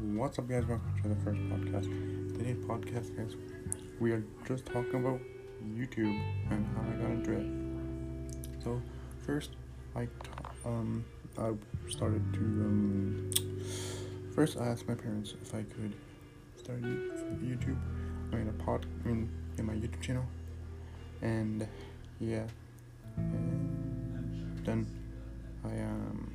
What's up, guys? Welcome to the first podcast. Today's podcast, guys, we are just talking about YouTube and how I got into it. So, first, I t- um I started to um first I asked my parents if I could start YouTube. I mean a pod in in my YouTube channel, and yeah, and then I um